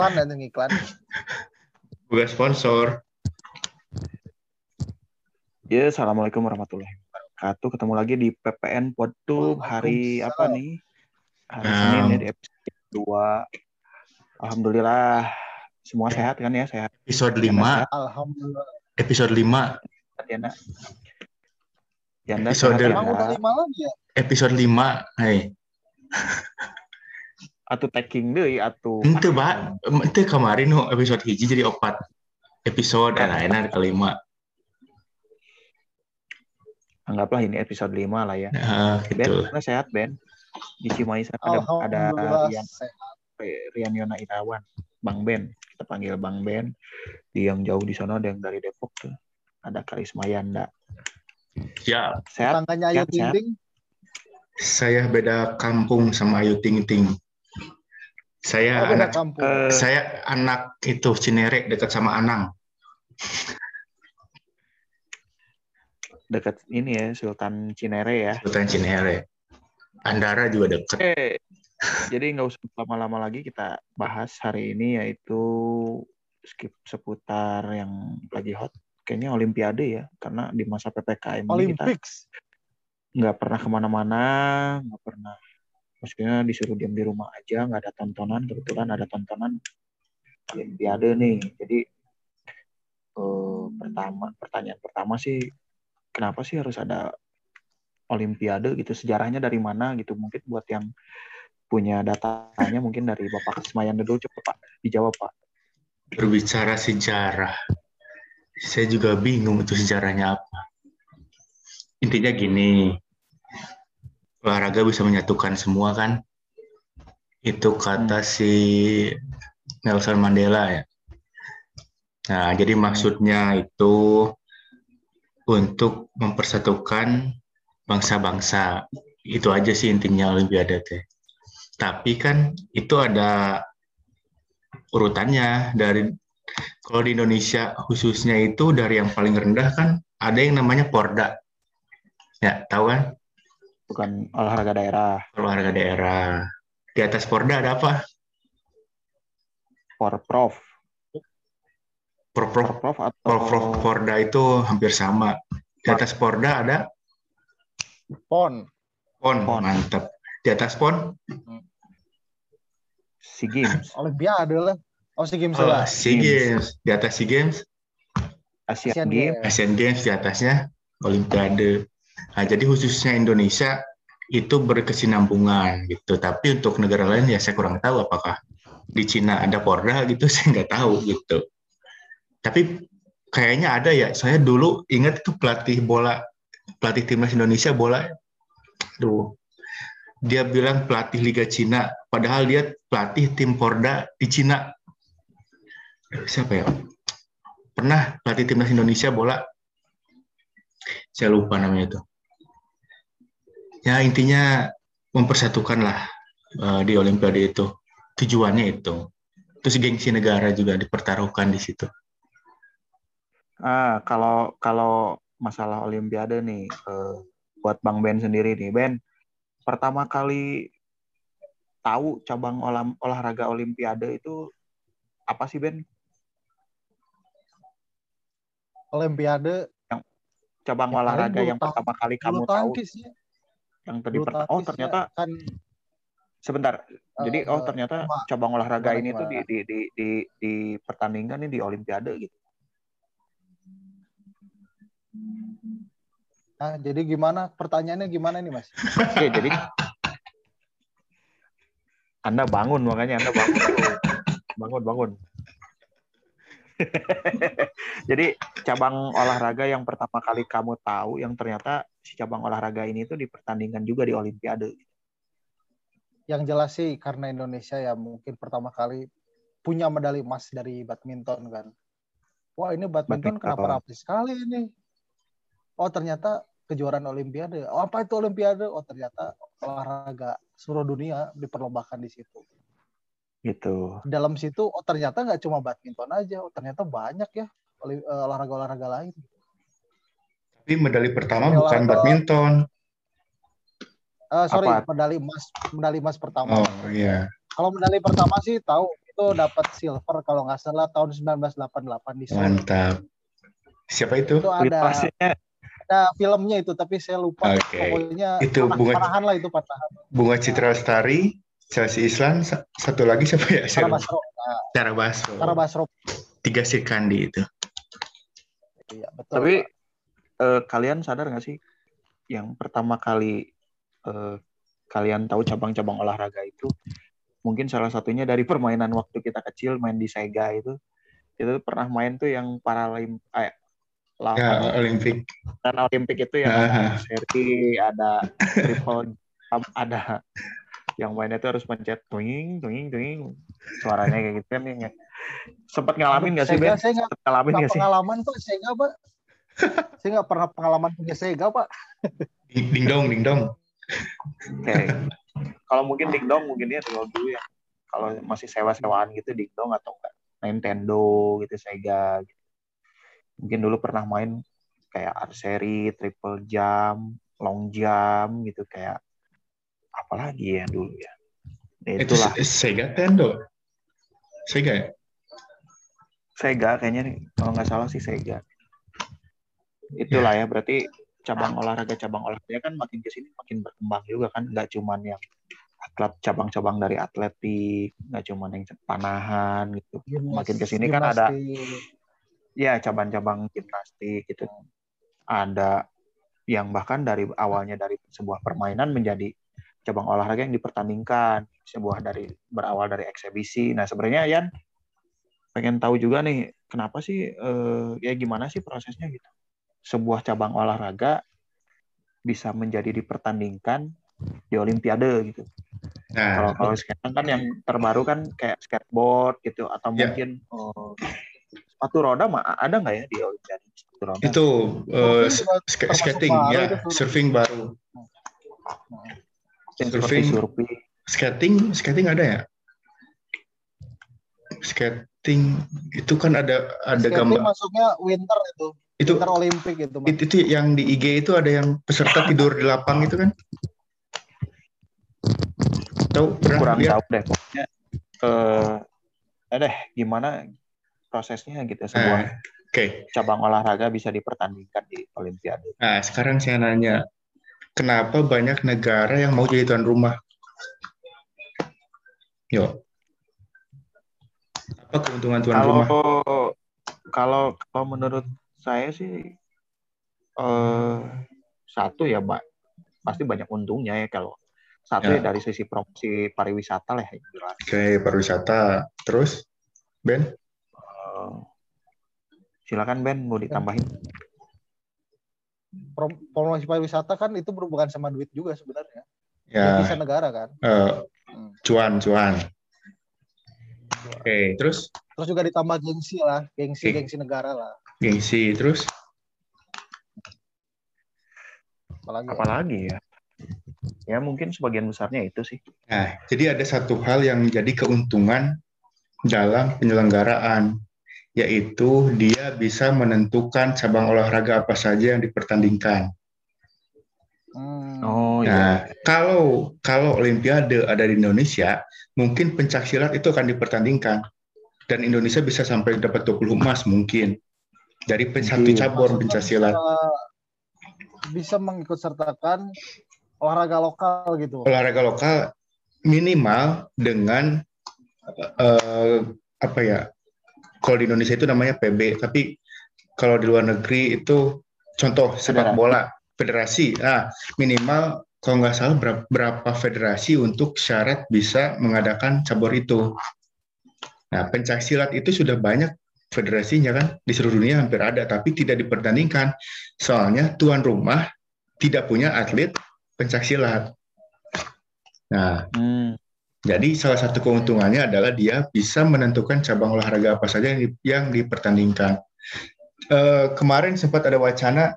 Iklan dan iklan. Bukan sponsor. Ya, assalamualaikum warahmatullahi wabarakatuh. Ketemu lagi di PPN Podtube hari apa nih? Hari Um, Senin ya di episode 2. Alhamdulillah semua sehat kan ya? Sehat Episode Yanda 5. Alhamdulillah. Episode 5. Yanda. Yanda Episode sehat Emang udah Yanda. lima lagi ya? Episode 5. Hai. Atuh taking deui atuh. Ente, Pak. Ente kemarin no, episode hiji jadi opat. Episode Kan. nah, enak kelima. Anggaplah ini episode 5 lah ya. Nah, Ben, gitu. mana sehat Ben? Di Cimahi ada, ada. Rian. Rian Yona Irawan, Bang Ben. Kita panggil Bang Ben. Di yang jauh di sana ada yang dari Depok tuh. Ada Karisma Yanda. Ya, Sehat? Tangganya Ayu sehat, sehat. Ting saya beda kampung sama Ayu Ting Ting. Saya Oh, anak kampung. Eh, saya anak itu Cinere dekat sama Anang. dekat ini ya Sultan Cinere ya. Sultan Cinere. Andara juga dekat. Jadi nggak usah lama-lama lagi kita bahas hari ini yaitu skip seputar yang lagi hot kayaknya Olimpiade ya karena di masa ppkm ini kita Olympics. nggak pernah ke mana-mana nggak pernah maksudnya disuruh diam di rumah aja nggak ada tontonan kebetulan ada tontonan Olimpiade nih jadi eh, pertama pertanyaan pertama sih kenapa sih harus ada Olimpiade gitu sejarahnya dari mana gitu mungkin buat yang punya datanya mungkin dari Bapak Kesmayan dulu coba Pak dijawab Pak Berbicara sejarah. Saya juga bingung itu sejarahnya apa. Intinya gini. Olahraga bisa menyatukan semua kan? Itu kata si Nelson Mandela ya. Nah, jadi maksudnya itu untuk mempersatukan bangsa-bangsa. Itu aja sih intinya Olimpiade teh. Tapi kan itu ada urutannya dari kalau di Indonesia khususnya itu dari yang paling rendah kan ada yang namanya Porda. Ya, tahu kan? Bukan olahraga daerah Olahraga daerah. Di atas Porda ada apa? Porprov Porprov Porprov atau Porprov Porda itu hampir sama. Di atas Porda ada Pon. PON, PON. mantap. Di atas PON, SEA Games Olimpiade lah. Oh, si Games oh, lah. SEA Games. Di atas SEA Games, Asian Asian Games Games. Asian Games di atasnya Olimpiade. Nah, jadi khususnya Indonesia itu berkesinambungan gitu. Tapi untuk negara lain ya saya kurang tahu apakah di Cina ada Porda gitu, saya nggak tahu gitu. Tapi kayaknya ada ya. Saya dulu ingat itu pelatih bola, pelatih timnas Indonesia bola. Duh, dia bilang pelatih Liga Cina, padahal dia pelatih tim Porda di Cina. Siapa ya? Pernah pelatih timnas Indonesia bola saya lupa namanya itu. Ya intinya mempersatukan lah eh, di Olimpiade itu. Tujuannya itu. Terus gengsi negara juga dipertaruhkan di situ. Ah, kalau kalau masalah Olimpiade nih, eh, buat Bang Ben sendiri nih, Ben, pertama kali tahu cabang olah- olahraga Olimpiade itu apa sih Ben? Olimpiade. Cabang Ya, paling olahraga yang pertama kali Bulu kamu tahu, tangkis ya. Yang tadi pertama. Oh ternyata ya, kan sebentar. Jadi eh, oh ternyata cuma- cabang olahraga ini tuh di di di di, di pertandingan nih di Olimpiade gitu. Nah, jadi gimana? Pertanyaannya gimana nih, Mas? Oke, jadi Anda bangun makanya Anda bangun. Bangun, bangun. Jadi cabang olahraga yang pertama kali kamu tahu yang ternyata si cabang olahraga ini tuh dipertandingkan juga di Olimpiade. Yang jelas sih karena Indonesia ya mungkin pertama kali punya medali emas dari badminton kan. Wah, ini badminton Badminton. kenapa rapi sekali ini? Oh, ternyata kejuaraan Olimpiade. Oh, apa itu Olimpiade? Oh, ternyata olahraga seluruh dunia diperlombakan di situ. Gitu. Dalam situ, oh ternyata nggak cuma badminton aja, oh ternyata banyak ya eh, olahraga-olahraga lain. Tapi medali pertama Ini bukan badminton. Eh, sorry, Apa? medali emas, medali emas pertama. Oh iya. Kalau medali pertama sih tahu itu dapat silver kalau nggak salah tahun 1988 di Seoul. Mantap. Siapa itu? Itu ada ada filmnya itu tapi saya lupa Oke. pokoknya Itu panah- bunga- panahan lah itu panahan. Bunga Citra Lestari, Chelsea Islan, sa- satu lagi siapa ya? Cara. Basro. Cara Basro. Cara Basro. Tiga Sirkandi itu. Iya, betul. Tapi Pak. Eh, kalian sadar nggak sih yang pertama kali eh, kalian tahu cabang-cabang olahraga itu mungkin salah satunya dari permainan waktu kita kecil main di Sega itu itu pernah main tuh yang Paralim eh, Ya, Olimpik. dan Olimpik itu yang ada seri ada triple jump, ada yang mainnya tuh harus pencet tuing tuing tuing suaranya kayak gitu kan yang sempat ngalamin nggak sih Sega, Ben? saya nggak ngalamin nggak sih? pengalaman pak Sega pak. saya nggak pernah pengalaman punya Sega pak. Ding ding dong, ding dong. Oke. Kalau mungkin dingdong mungkin ya kalau dulu ya. Kalau masih sewa-sewaan gitu dingdong atau enggak Nintendo gitu Sega gitu. Mungkin dulu pernah main kayak archery, triple jump, long jump gitu kayak apalagi ya dulu ya. Ya, Itu itulah Se- Sega Tendo. Sega ya? Sega kayaknya nih kalau nggak salah sih Sega. Itulah ya berarti cabang olahraga cabang olahraga kan makin ke sini makin berkembang juga kan nggak cuman yang atlet cabang-cabang dari atletik nggak cuman yang panahan gitu. Makin ke sini kan ada ya cabang-cabang gimnastik gitu. Ada yang bahkan dari awalnya dari sebuah permainan menjadi cabang olahraga yang dipertandingkan sebuah dari berawal dari eksebisi. Nah sebenarnya Yan pengen tahu juga nih kenapa sih eh, ya gimana sih prosesnya gitu sebuah cabang olahraga bisa menjadi dipertandingkan di olimpiade gitu kalau Nah, kalau sekarang kan yang terbaru kan kayak skateboard gitu atau Ya. mungkin eh, sepatu roda mah ada nggak ya di olimpiade sepatu roda itu eh, termasuk skating baru ya, itu, surfing. baru. seperti surfing. surfing Skating, skating ada ya? Skating itu kan ada ada Skating gambar masuknya winter itu. Itu Winter Olympic itu. Mas. itu, itu yang di IG itu ada yang peserta tidur di lapang itu kan? Tahu kurang lihat? tahu deh pokoknya eh eh deh gimana prosesnya gitu sebuah Nah, Oke, cabang olahraga bisa dipertandingkan di olimpiade nah sekarang saya nanya, kenapa banyak negara yang mau jadi tuan rumah? Yo, apa keuntungan tuan kalau rumah? kalau kalau menurut saya sih eh satu ya mbak pasti banyak untungnya ya kalau satu Ya. ya dari sisi promosi pariwisata lah jelas Oke, pariwisata. Terus, Ben? Eh, silakan Ben mau ditambahin Prom- Promosi pariwisata kan itu berhubungan sama duit juga sebenarnya. Ya, Bisa negara kan. eh, Hmm. cuan, cuan. Oke, terus Terus juga ditambah gengsi lah, gengsi gengsi negara lah. Gengsi, terus Apalagi ya. apalagi ya ya mungkin sebagian besarnya itu sih Nah, jadi ada satu hal yang menjadi keuntungan dalam penyelenggaraan, yaitu dia bisa menentukan cabang olahraga apa saja yang dipertandingkan. Hmm. oh Nah, iya kalau kalau Olimpiade ada di Indonesia, mungkin pencak silat itu akan dipertandingkan dan Indonesia bisa sampai dapat 20 emas mungkin dari satu cabur Maksudnya pencak silat. bisa- bisa mengikut sertakan olahraga lokal gitu. Olahraga lokal minimal dengan eh, apa ya? Kalau di Indonesia itu namanya PB, tapi kalau di luar negeri itu contoh sepak bola federasi. Nah, minimal kalau nggak salah berapa, berapa federasi untuk syarat bisa mengadakan cabur itu. Nah, pencak silat itu sudah banyak federasinya kan di seluruh dunia hampir ada, tapi tidak dipertandingkan. Soalnya tuan rumah tidak punya atlet pencak silat. Nah, Hmm, jadi salah satu keuntungannya adalah dia bisa menentukan cabang olahraga apa saja yang, di- yang dipertandingkan. Eh, kemarin sempat ada wacana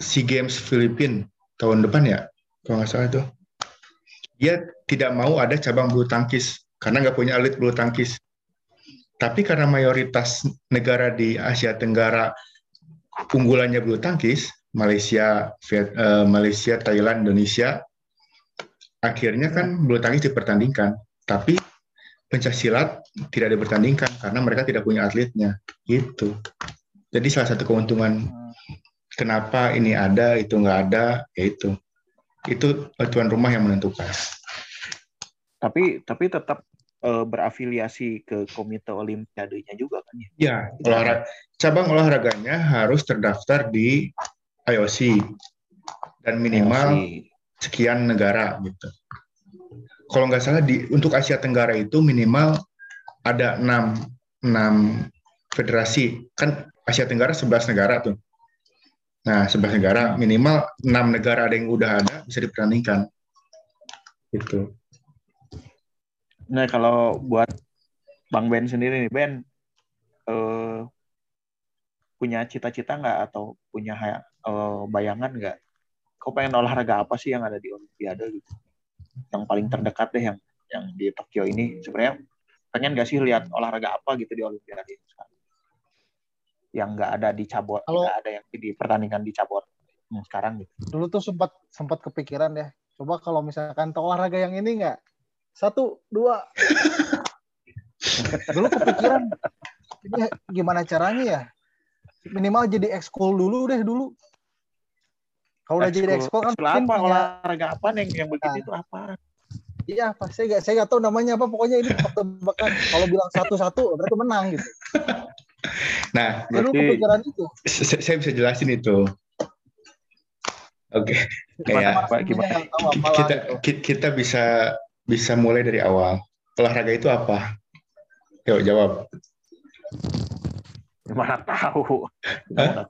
SEA Games Filipina tahun depan ya, kalau nggak salah itu. Dia tidak mau ada cabang bulu tangkis karena nggak punya atlet bulu tangkis. Tapi karena mayoritas negara di Asia Tenggara unggulannya bulu tangkis, Malaysia, Viet- eh, Malaysia, Thailand, Indonesia, akhirnya kan bulu tangkis dipertandingkan. Tapi pencak silat tidak dipertandingkan karena mereka tidak punya atletnya gitu. Jadi salah satu keuntungan kenapa ini ada itu nggak ada yaitu itu tuan rumah yang menentukan. Tapi tapi tetap eh, berafiliasi ke komite olimpiadenya juga kan ya. ya olahraga cabang olahraganya harus terdaftar di IOC dan minimal Si- sekian negara gitu. Kalau nggak salah di untuk Asia Tenggara itu minimal ada 6 6 federasi. Kan Asia Tenggara 11 negara tuh. Nah, 11 negara minimal 6 negara ada yang udah ada bisa dipertandingkan. Gitu. Nah kalau buat Bang Ben sendiri nih Ben eh, punya cita-cita nggak atau punya eh, bayangan nggak? Kau pengen olahraga apa sih yang ada di Olimpiade gitu? Yang paling terdekat deh yang yang di Tokyo ini sebenarnya pengen nggak sih lihat olahraga apa gitu di Olimpiade ini sekarang? Yang nggak ada di cabur, nggak ada yang di pertandingan di cabur yang sekarang gitu. Dulu tuh sempat sempat kepikiran ya. Coba kalau misalkan olahraga yang ini nggak? Satu, dua. dulu kepikiran ini gimana caranya ya? Minimal jadi ekskul dulu deh dulu. Kalau udah jadi ekskul kan mungkin apa punya- olahraga apa nih yang begitu itu apa? Iya, apa? Saya nggak saya nggak tahu namanya apa. Pokoknya ini tebak-tebakan. Kalau bilang satu-satu berarti menang gitu. Nah, Dulu Berarti- kepikiran itu. saya bisa jelasin itu. Oke. Gimana, Ya, Pak? Gimana? Kita gitu. ki- kita bisa bisa mulai dari awal. Olahraga itu apa? Yuk jawab. Gimana tahu?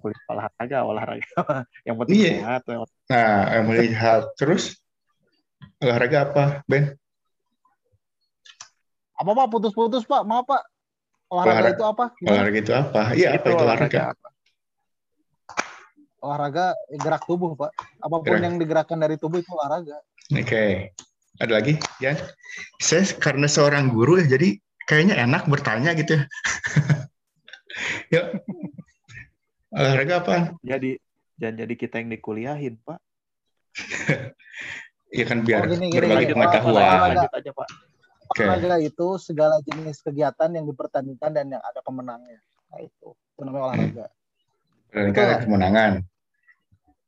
Kuliah olahraga, olahraga. Yang penting Iya. sehat. Nah, yang melihat terus olahraga apa, Ben? Apa Pak? Putus-putus Pak. Maaf Pak. Olahraga, Olahraga- itu apa? Gimana? Olahraga itu apa? Iya, apa itu olahraga? apa? Olahraga eh, gerak tubuh Pak. Apa pun Gerak. yang digerakkan dari tubuh itu olahraga. Oke. Ada lagi, Jan? Saya karena seorang guru ya, jadi kayaknya enak bertanya gitu. Yuk. Olahraga apa? Jadi jangan jadi kita yang dikuliahin, Pak. Ya kan biar Oh, gini, gini, berbagi gini. pengetahuan. Olahraga. Olahraga itu segala jenis kegiatan yang dipertandingkan dan yang ada pemenangnya. Nah itu. Itu namanya olahraga. Olahraga ada kemenangan.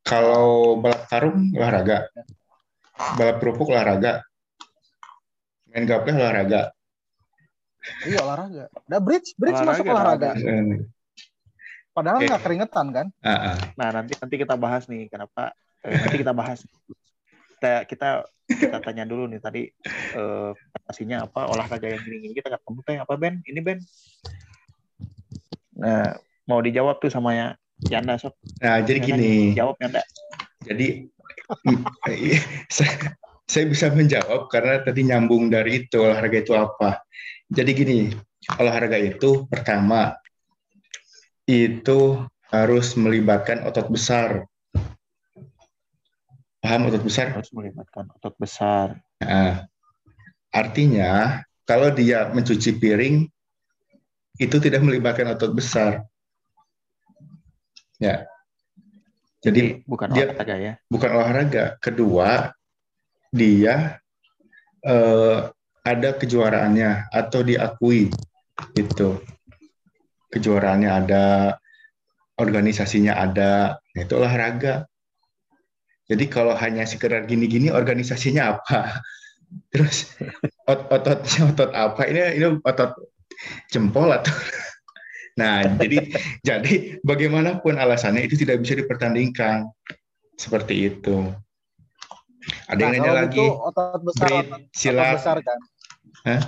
Kalau balap karung olahraga. Balap kerupuk olahraga. Main gaple olahraga. Iya olahraga. Ada bridge, bridge Olahraga, masuk olahraga. Eh, Padahal nggak keringetan kan? ah. Nah, nanti nanti kita bahas nih kenapa eh, nanti kita bahas. Kita kita kita tanya dulu nih tadi eh pastinya apa olahraga yang gini-gini kita ketemu teh apa Ben? Ini Ben. Nah, mau dijawab tuh sama ya Yanda sok. Nah, jadi gini. Jawab Yanda. Jadi saya, saya bisa menjawab karena tadi nyambung dari itu olahraga itu apa. Jadi gini, olahraga itu pertama itu harus melibatkan otot besar. Paham otot besar? Harus melibatkan otot besar. Nah, artinya kalau dia mencuci piring itu tidak melibatkan otot besar. Ya. Jadi Jadi bukan dia- olahraga ya. bukan olahraga. Kedua, dia eh, ada kejuaraannya atau diakui itu. Kejuaraannya ada, organisasinya ada, Nah, itu olahraga. Jadi kalau hanya sekedar gini-gini, organisasinya apa? Terus ot- ototnya otot apa? Ini ini otot jempol atau Nah, jadi jadi bagaimanapun alasannya itu tidak bisa dipertandingkan. Seperti itu. Ada yang Nah, nanya kalau lagi, gitu otot besar, bridge, otot, otot silat. besar kan. Hah?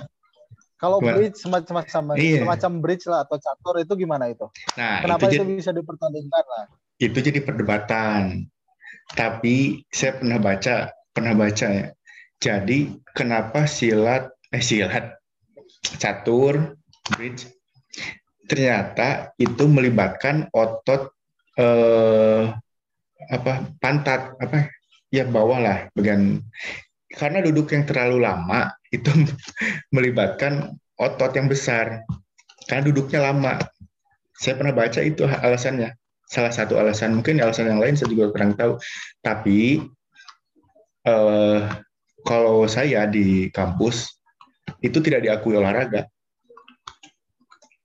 Kalau Gimana? bridge semacam semacam Iya. semacam bridge lah atau catur itu gimana itu? Nah, Kenapa itu, itu, jadi, bisa dipertandingkan lah? itu jadi perdebatan. Tapi saya pernah baca, pernah baca ya. Jadi kenapa silat, eh silat, catur, bridge, ternyata itu melibatkan otot eh, apa pantat apa ya bawah lah bagian. Karena duduk yang terlalu lama itu melibatkan otot yang besar. Karena duduknya lama. Saya pernah baca itu alasannya. Salah satu alasan mungkin alasan yang lain saya juga kurang tahu. Tapi eh, kalau saya di kampus itu tidak diakui olahraga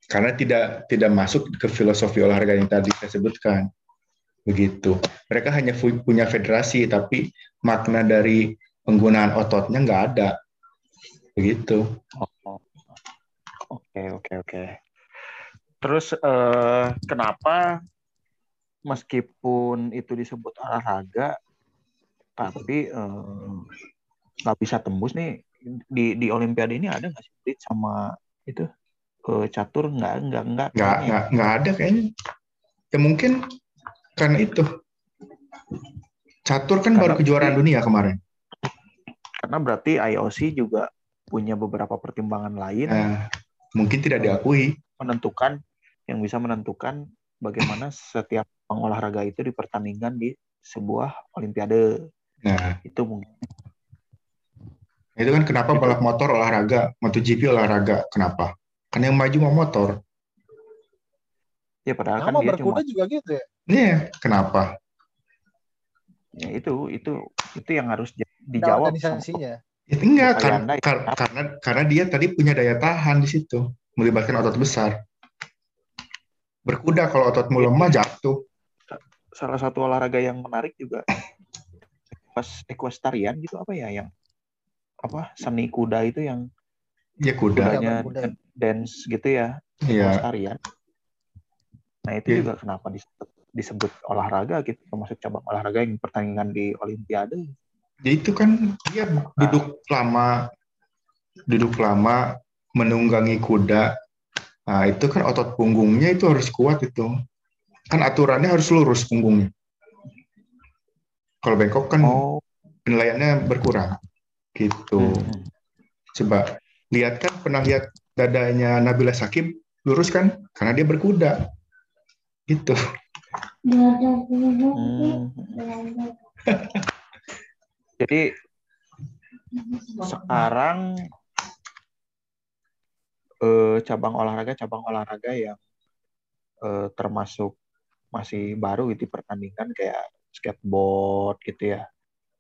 karena tidak tidak masuk ke filosofi olahraga yang tadi saya sebutkan. Begitu. Mereka hanya punya federasi tapi makna dari penggunaan ototnya nggak ada. Begitu. Oke, oke, oke. Terus eh, kenapa meskipun itu disebut olahraga, tapi eh, nggak bisa tembus nih? Di di Olimpiade ini ada nggak sih sama itu eh, catur nggak nggak nggak nggak nggak nggak ada kayaknya. Ya mungkin karena itu. Catur kan Karena baru kejuaraan dunia kemarin. Karena berarti IOC juga punya beberapa pertimbangan lain nah, mungkin tidak diakui. Menentukan yang bisa menentukan bagaimana setiap olahraga itu dipertandingkan di sebuah Olimpiade. Nah. Itu mungkin. Itu kan kenapa balap motor olahraga MotoGP olahraga kenapa karena yang maju mau motor ya padahal kan dia berkuda cuma juga gitu ya. Iya, kenapa ya itu itu itu yang harus dijawab organisasinya. Ya, enggak, kar- ya. kar- karena karena dia tadi punya daya tahan di situ, melibatkan otot besar. Berkuda kalau ototmu Iya. lemah jatuh. salah satu olahraga yang menarik juga pas equestrian gitu apa ya yang apa seni kuda itu yang Ya kuda. kudanya kuda. dan- dance gitu ya Iya. equestrian nah itu Iya. juga kenapa disebut disebut olahraga gitu termasuk cabang olahraga yang pertandingan di Olimpiade Ya itu kan dia duduk lama, duduk lama menunggangi kuda. Nah itu kan otot punggungnya itu harus kuat itu. Kan aturannya harus lurus punggungnya. Kalau bengkok kan oh penilaiannya berkurang. Gitu. hmm. Coba lihat kan pernah lihat dadanya Nabila Sakib lurus kan karena dia berkuda. Gitu. Hmm. jadi sekarang eh, cabang olahraga cabang olahraga yang eh, termasuk masih baru gitu pertandingan kayak skateboard gitu ya.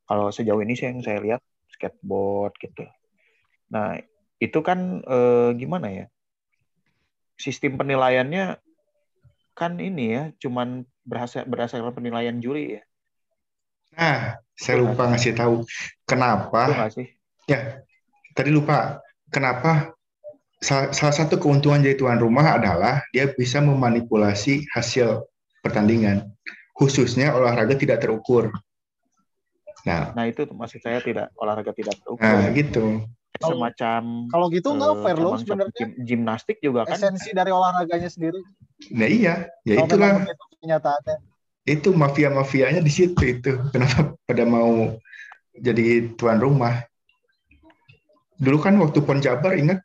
Kalau sejauh ini sih yang saya lihat skateboard gitu. Nah itu kan eh, gimana ya? Sistem penilaiannya kan ini ya, cuman berhasil berdasarkan penilaian juri ya. Nah, saya lupa ngasih tahu kenapa. sih? Ya, tadi lupa. Kenapa? Salah, salah satu keuntungan jadi tuan rumah adalah dia bisa memanipulasi hasil pertandingan, khususnya olahraga tidak terukur. Nah, Nah itu maksud saya tidak olahraga tidak terukur. nah gitu. Semacam Kalau gitu nggak eh, fair loh sebenarnya. gim- gimnastik juga kan Esensi dari olahraganya sendiri. Nah iya, ya Kalau itulah begitu kenyataannya. itu mafia-mafianya di situ itu. Kenapa pada mau jadi tuan rumah? Dulu kan waktu Pon Jabar ingat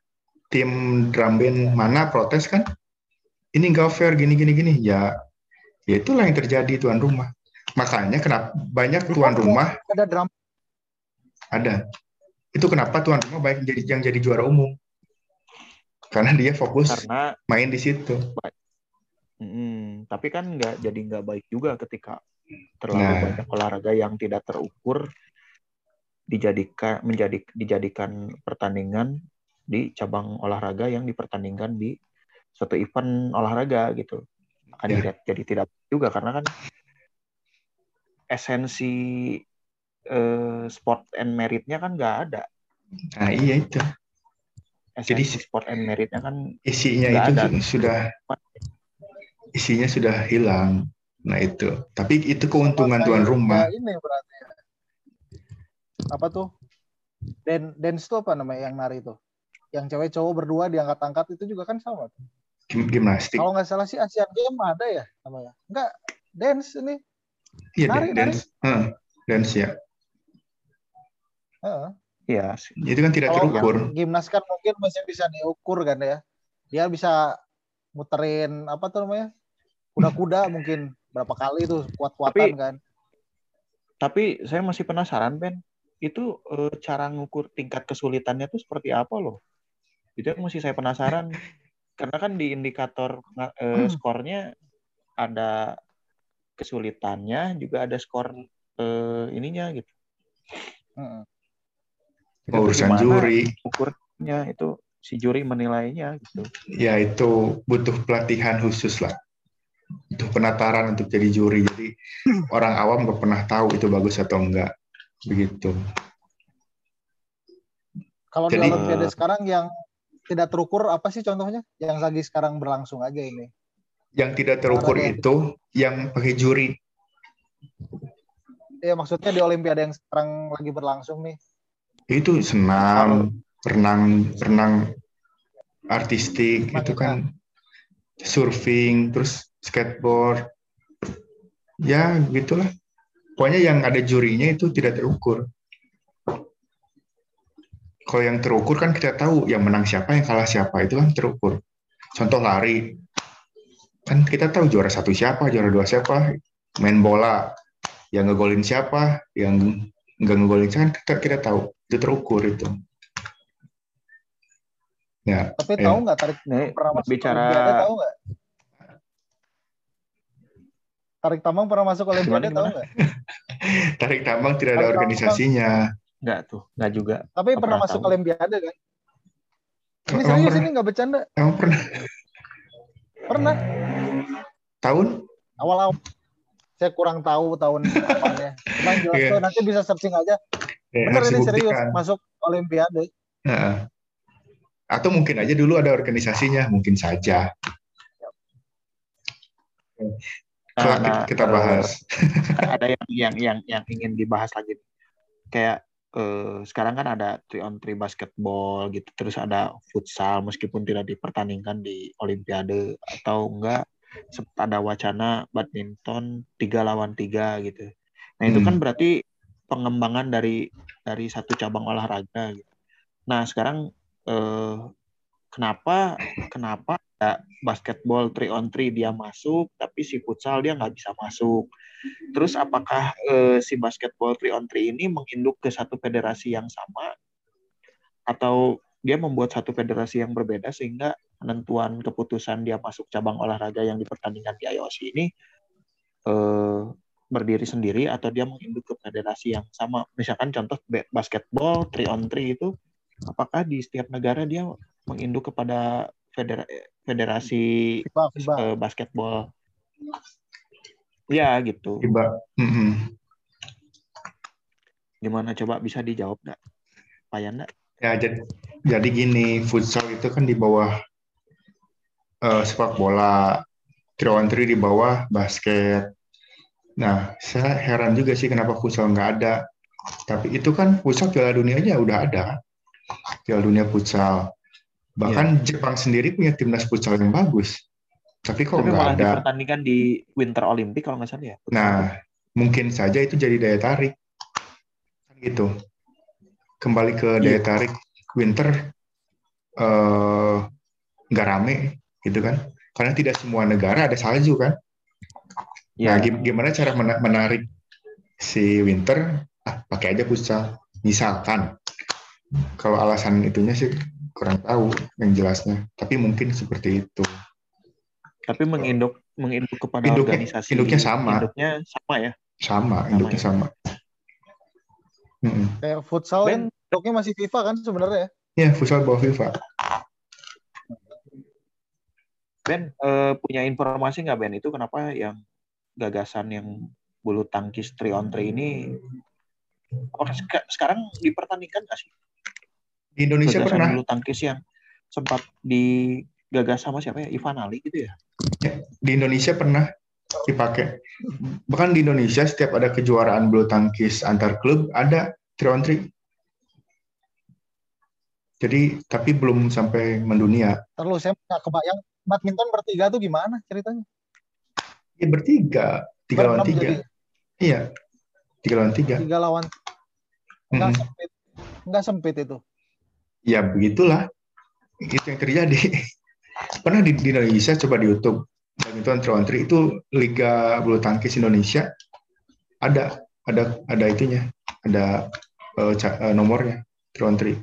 tim drum band mana protes kan? Ini nggak fair gini gini gini. Ya, ya itulah yang terjadi tuan rumah. Makanya kenapa banyak tuan rumah Ada drum ada. Itu kenapa tuan rumah banyak jadi yang jadi juara umum. Karena dia fokus karena main di situ. mm, tapi kan nggak jadi nggak baik juga ketika terlalu Nah. banyak olahraga yang tidak terukur dijadikan menjadi dijadikan pertandingan di cabang olahraga yang dipertandingkan di suatu event olahraga gitu akan Ya. tidak jadi tidak baik juga karena kan esensi eh, sport and meritnya kan nggak ada Nah iya itu. Jadi esensi sport and meritnya kan Isinya itu ada. su- sudah isinya sudah hilang. Nah itu. Tapi itu keuntungan tuan rumah. Ya, ini berarti. Apa tuh? Dan dance itu apa namanya yang nari itu? Yang cewek cowok berdua diangkat-angkat itu juga kan sama. tuh. Gim- Gimnastik. Kalau nggak salah sih Asian Games ada ya namanya. Enggak, dance ini. Iya, nari, dan- dance. Heeh, dance ya. Heeh. ya Itu kan tidak Kalau terukur. gimnas kan mungkin masih bisa diukur kan ya. Dia bisa muterin apa tuh namanya? Kuda-kuda mungkin berapa kali tuh kuat-kuatan Tapi- kan. Tapi saya masih penasaran, Ben. Itu eh, cara ngukur tingkat kesulitannya tuh seperti apa loh? Itu yang masih saya penasaran. Karena kan di indikator eh, skornya ada kesulitannya, juga ada skor eh, ininya gitu. Itu Urusan gimana juri. Ukur Ya itu si juri menilainya gitu. Ya itu butuh pelatihan khusus lah. Butuh penataran untuk jadi juri. Jadi orang awam nggak pernah tahu itu bagus atau enggak. Begitu. Kalau di Jadi- Olimpiade sekarang yang tidak terukur apa sih contohnya? Yang lagi sekarang berlangsung aja ini. Yang tidak terukur Olahraga. itu yang pakai juri. Ya maksudnya di Olimpiade yang sekarang lagi berlangsung nih. Itu senam, renang, renang artistik, Renang itu kan surfing, terus skateboard. Ya, gitulah. Pokoknya yang ada jurinya itu tidak terukur. Kalau yang terukur kan kita tahu yang menang siapa, yang kalah siapa, itu kan terukur. Contoh lari, kan kita tahu juara satu siapa, juara dua siapa, main bola, yang ngegolin siapa, yang nggak ngegolin siapa, kan kita, kita tahu, itu terukur itu. Ya, Tapi Iya. tahu nggak tarik Nih, pernah masuk bicara Olimpiade tahu nggak? Tarik tambang pernah masuk Olimpiade tahu nggak? tarik tambang tidak ada Tarik tambang. organisasinya. enggak tuh, enggak juga. Tapi Nggak pernah pernah masuk tahu. Olimpiade kan? Ini serius pernah? ini nggak bercanda. Emang pernah Pernah tahun? awal-awal. Saya kurang tahu tahun kapannya. Cuman jelas Iya. tuh nanti bisa searching aja. Eh, Bener ini serius masuk Olimpiade. Heeh. Atau mungkin aja dulu ada organisasinya, mungkin saja. Nah, nah, kita bahas. ada yang yang yang yang ingin dibahas lagi kayak eh, sekarang kan ada 3 on 3 basketball gitu terus ada futsal meskipun tidak dipertandingkan di olimpiade atau enggak sempat ada wacana badminton tiga lawan tiga gitu nah itu Hmm. kan berarti pengembangan dari dari satu cabang olahraga gitu. Nah sekarang eh, kenapa kenapa ada basketball 3 on 3 dia masuk tapi si futsal dia nggak bisa masuk? Terus apakah eh, si basketball 3 on 3 ini menginduk ke satu federasi yang sama? Atau dia membuat satu federasi yang berbeda sehingga penentuan keputusan dia masuk cabang olahraga yang dipertandingkan di IOC ini eh, berdiri sendiri atau dia menginduk ke federasi yang sama. Misalkan contoh basketball 3 on 3 itu apakah di setiap negara dia menginduk kepada federa- federasi FIBA, FIBA. eh, basketball. Ya gitu. Mm-mm. Gimana coba bisa dijawab nggak? Pak Yanda? Ya, jadi, jadi gini, futsal itu kan di bawah eh, sepak bola, 3 on 3 di bawah basket. Nah, saya heran juga sih kenapa futsal nggak ada. Tapi itu kan futsal Piala Dunianya udah ada. Piala Dunia futsal. Bahkan Jepang sendiri punya timnas futsal yang bagus. Tapi kok nggak ada. dipertandingkan di Winter Olympic kalau nggak salah ya. Nah, mungkin saja itu jadi daya tarik. Kan Gitu. Kembali ke daya Iya. tarik winter eh, nggak rame gitu kan. Karena tidak semua negara ada salju kan. Nah, ya, gim- gimana cara mena- menarik si winter? Ah, pakai aja futsal. Misalkan. Kalau alasan itunya sih kurang tahu yang jelasnya. Tapi mungkin seperti itu. tapi menginduk menginduk kepada Induknya- organisasi. induknya sama. Induknya sama ya. Sama, induknya ya? sama. Kayak futsal Ben- kan doknya masih FIFA kan sebenarnya. Ya, futsal bawah FIFA. Ben eh, punya informasi nggak Ben itu kenapa yang gagasan yang bulu tangkis 3 on 3 ini apakah seka- sekarang dipertandingkan nggak sih? Di Indonesia gagasan pernah bulu tangkis yang sempat digagas sama siapa ya? Ivan Ali gitu ya? di Indonesia pernah dipakai. Bahkan di Indonesia setiap ada kejuaraan bulu tangkis antar klub ada 3 on 3. Jadi tapi belum sampai mendunia. Terus saya nggak kebayang badminton bertiga tuh gimana ceritanya? Ya bertiga, tiga lawan tiga. jadi Iya, tiga lawan tiga. tiga lawan nggak Mm-mm. sempit nggak sempit itu. Ya begitulah. Itu yang terjadi. Pernah di, di Indonesia coba di YouTube badminton 3 on 3 itu liga bulu tangkis Indonesia ada ada ada itunya, ada ca- eh, nomornya 3 on 3.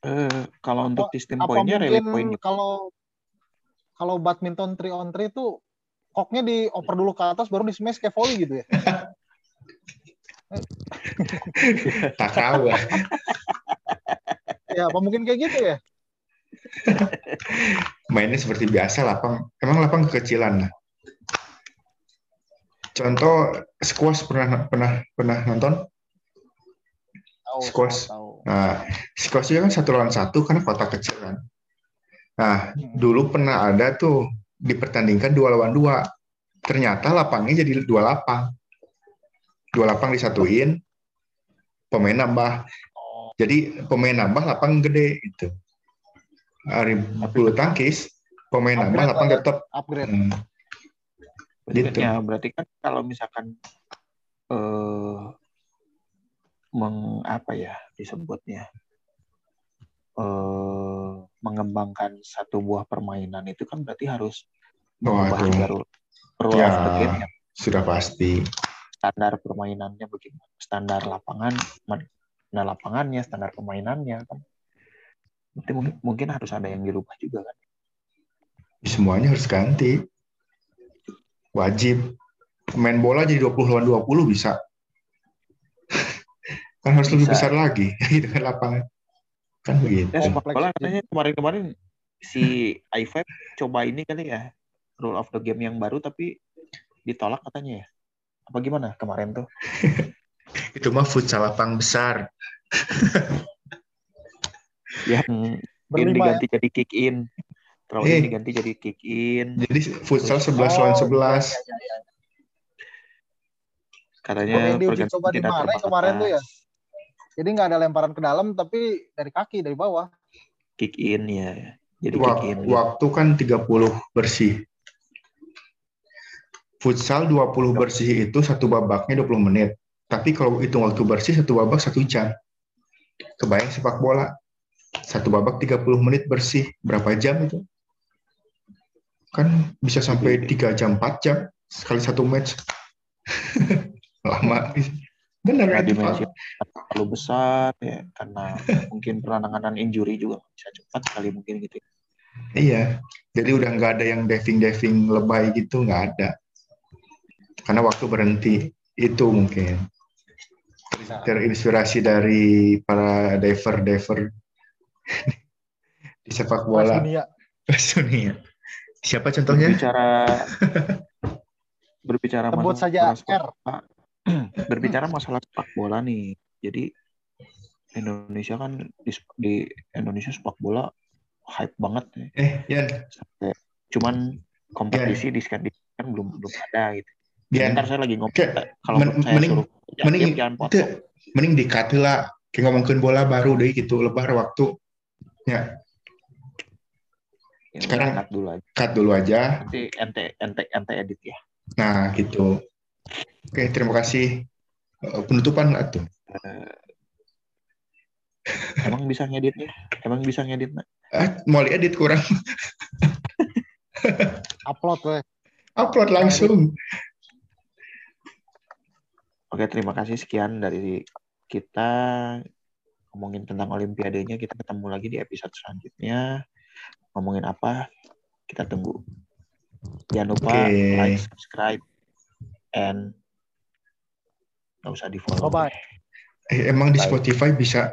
Eh, kalau untuk sistem poinnya relay point kalau kalau badminton 3 on 3 itu koknya dioper dulu ke atas baru di smash kayak volley gitu ya? Tak tahu ya ya apa mungkin kayak gitu ya Mainnya seperti biasa lapang. Emang lapang kekecilan lah. Contoh squash pernah pernah pernah nonton? tahu Squash. tahu. Nah, squash itu kan satu lawan satu karena kota kecil kan. Nah, Hmm. dulu pernah ada tuh dipertandingkan dua lawan dua. Ternyata lapangnya jadi dua lapang. Dua lapang disatuin, pemain nambah. Jadi pemain nambah lapang gede gitu. Hari bulu tangkis, pemain nambah Upgrade lapang lah ya. tetap. upgrade Hmm, Gitu. Ya, berarti kan kalau misalkan eh meng apa ya disebutnya eh mengembangkan satu buah permainan itu kan berarti harus mengubah rule, rule Ya. of the game sudah pasti. standar permainannya bagaimana standar lapangan nah lapangannya standar permainannya kan mungkin, mungkin harus ada yang dirubah juga kan Semuanya harus ganti. Wajib. Main bola jadi 20 lawan 20 bisa. kan harus lebih Bisa. besar lagi gitu kan lapangan. Kan begitu. ya sepak kompleks. bola katanya kemarin-kemarin si i5 coba ini kali ya rule of the game yang baru tapi ditolak katanya ya apa gimana kemarin tuh Itu mah futsal lapang besar. yang ini berlima ya diganti jadi kick in terlalu Eh. ini diganti jadi kick in Jadi futsal 11 lawan 11. Oh, iya, iya, iya. katanya yang diuji pergantian coba di tidak mana kemarin tuh ya? Jadi nggak ada lemparan ke dalam tapi dari kaki dari bawah. kick in ya jadi Wak- kick in waktu kan 30 bersih. Futsal 20 bersih itu satu babaknya 20 menit. Tapi kalau hitung waktu bersih satu babak satu jam. Kebayang sepak bola. Satu babak 30 menit bersih. Berapa jam itu? Kan bisa sampai 3 jam, 4 jam. Sekali satu match. Lama. Benar Karena dimensi terlalu besar ya karena mungkin penanganan injury juga bisa cepat kali mungkin gitu ya. Iya. Jadi udah nggak ada yang diving-diving lebay gitu, nggak ada. Karena waktu berhenti. Itu mungkin. Terinspirasi dari para diver-diver di sepak bola dunia. Siapa contohnya? berbicara berbicara Sebut masalah saja R. berbicara masalah sepak bola nih jadi Indonesia kan di, di Indonesia sepak bola hype banget ya. Eh, Yan, Sampai- cuman kompetisi di Skandinavia kan belum belum ada gitu. Yan, Ntar saya lagi ngomong kalau men- saya mending- suruh jangan, mending jangan potong. mending dikat lah. Kayak ngomongin bola baru deh gitu, lebar waktu. Ya, Ya, sekarang- cut dulu aja. cut dulu aja. Nanti ente ente ente edit ya. Nah, gitu. Oke, terima kasih. Eh, Penutupan lah tuh. Emang bisa ngeditnya? Emang bisa ngedit? Nak? Ah, mau edit kurang. Upload weh. Upload langsung. Oke, terima kasih sekian dari kita ngomongin tentang olimpiadenya. Kita ketemu lagi di episode selanjutnya. Ngomongin apa? Kita tunggu. Jangan lupa Oke. like, subscribe, and nggak usah di follow. Bye-bye. Eh, emang di Bye. Spotify bisa